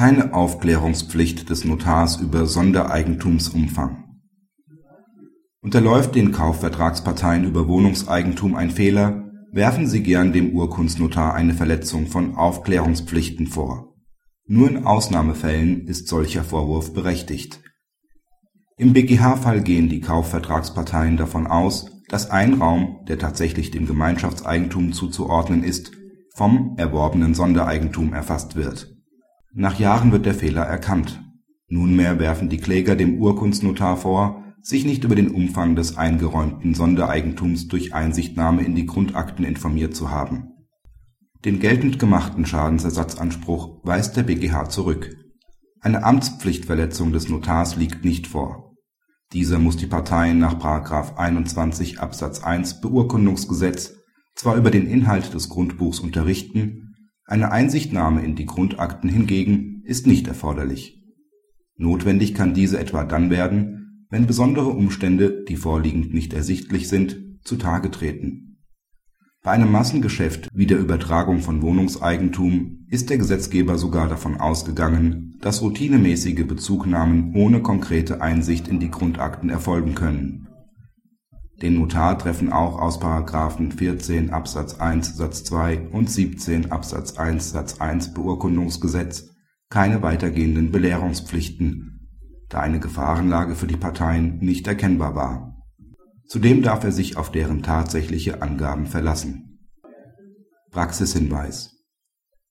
keine Aufklärungspflicht des Notars über Sondereigentumsumfang. Unterläuft den Kaufvertragsparteien über Wohnungseigentum ein Fehler, werfen sie gern dem Urkundsnotar eine Verletzung von Aufklärungspflichten vor. Nur in Ausnahmefällen ist solcher Vorwurf berechtigt. Im BGH-Fall gehen die Kaufvertragsparteien davon aus, dass ein Raum, der tatsächlich dem Gemeinschaftseigentum zuzuordnen ist, vom erworbenen Sondereigentum erfasst wird. Nach Jahren wird der Fehler erkannt. Nunmehr werfen die Kläger dem Urkundsnotar vor sich nicht über den Umfang des eingeräumten Sondereigentums durch Einsichtnahme in die Grundakten informiert zu haben. Den geltend gemachten Schadensersatzanspruch weist der BGH zurück. Eine Amtspflichtverletzung des Notars liegt nicht vor. Dieser muss die Parteien nach § 21 Absatz 1 Beurkundungsgesetz zwar über den Inhalt des Grundbuchs unterrichten, eine Einsichtnahme in die Grundakten hingegen ist nicht erforderlich. Notwendig kann diese etwa dann werden wenn besondere Umstände, die vorliegend nicht ersichtlich sind, zutage treten. Bei einem Massengeschäft wie der Übertragung von Wohnungseigentum ist der Gesetzgeber sogar davon ausgegangen, dass routinemäßige Bezugnahmen ohne konkrete Einsicht in die Grundakten erfolgen können. Den Notar treffen auch aus § 14 Absatz 1 Satz 2 und 17 Absatz 1 Satz 1 Beurkundungsgesetz keine weitergehenden Belehrungspflichten da eine Gefahrenlage für die Parteien nicht erkennbar war. Zudem darf er sich auf deren tatsächliche Angaben verlassen. Praxishinweis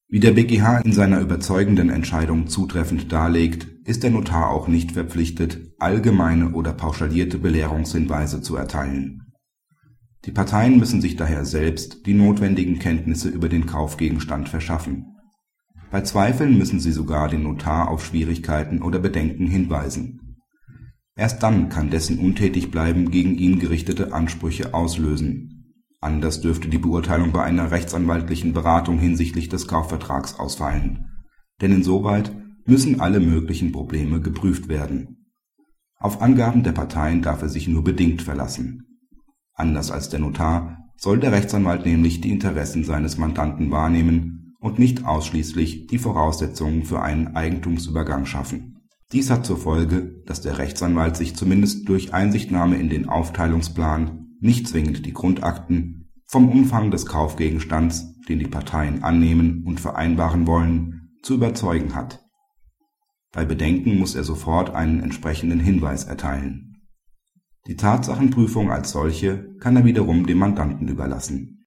Wie der BGH in seiner überzeugenden Entscheidung zutreffend darlegt, ist der Notar auch nicht verpflichtet, allgemeine oder pauschalierte Belehrungshinweise zu erteilen. Die Parteien müssen sich daher selbst die notwendigen Kenntnisse über den Kaufgegenstand verschaffen bei Zweifeln müssen sie sogar den Notar auf Schwierigkeiten oder Bedenken hinweisen. Erst dann kann dessen Untätigbleiben gegen ihn gerichtete Ansprüche auslösen. Anders dürfte die Beurteilung bei einer rechtsanwaltlichen Beratung hinsichtlich des Kaufvertrags ausfallen. Denn insoweit müssen alle möglichen Probleme geprüft werden. Auf Angaben der Parteien darf er sich nur bedingt verlassen. Anders als der Notar soll der Rechtsanwalt nämlich die Interessen seines Mandanten wahrnehmen und nicht ausschließlich die Voraussetzungen für einen Eigentumsübergang schaffen. Dies hat zur Folge, dass der Rechtsanwalt sich zumindest durch Einsichtnahme in den Aufteilungsplan, nicht zwingend die Grundakten, vom Umfang des Kaufgegenstands, den die Parteien annehmen und vereinbaren wollen, zu überzeugen hat. Bei Bedenken muss er sofort einen entsprechenden Hinweis erteilen. Die Tatsachenprüfung als solche kann er wiederum dem Mandanten überlassen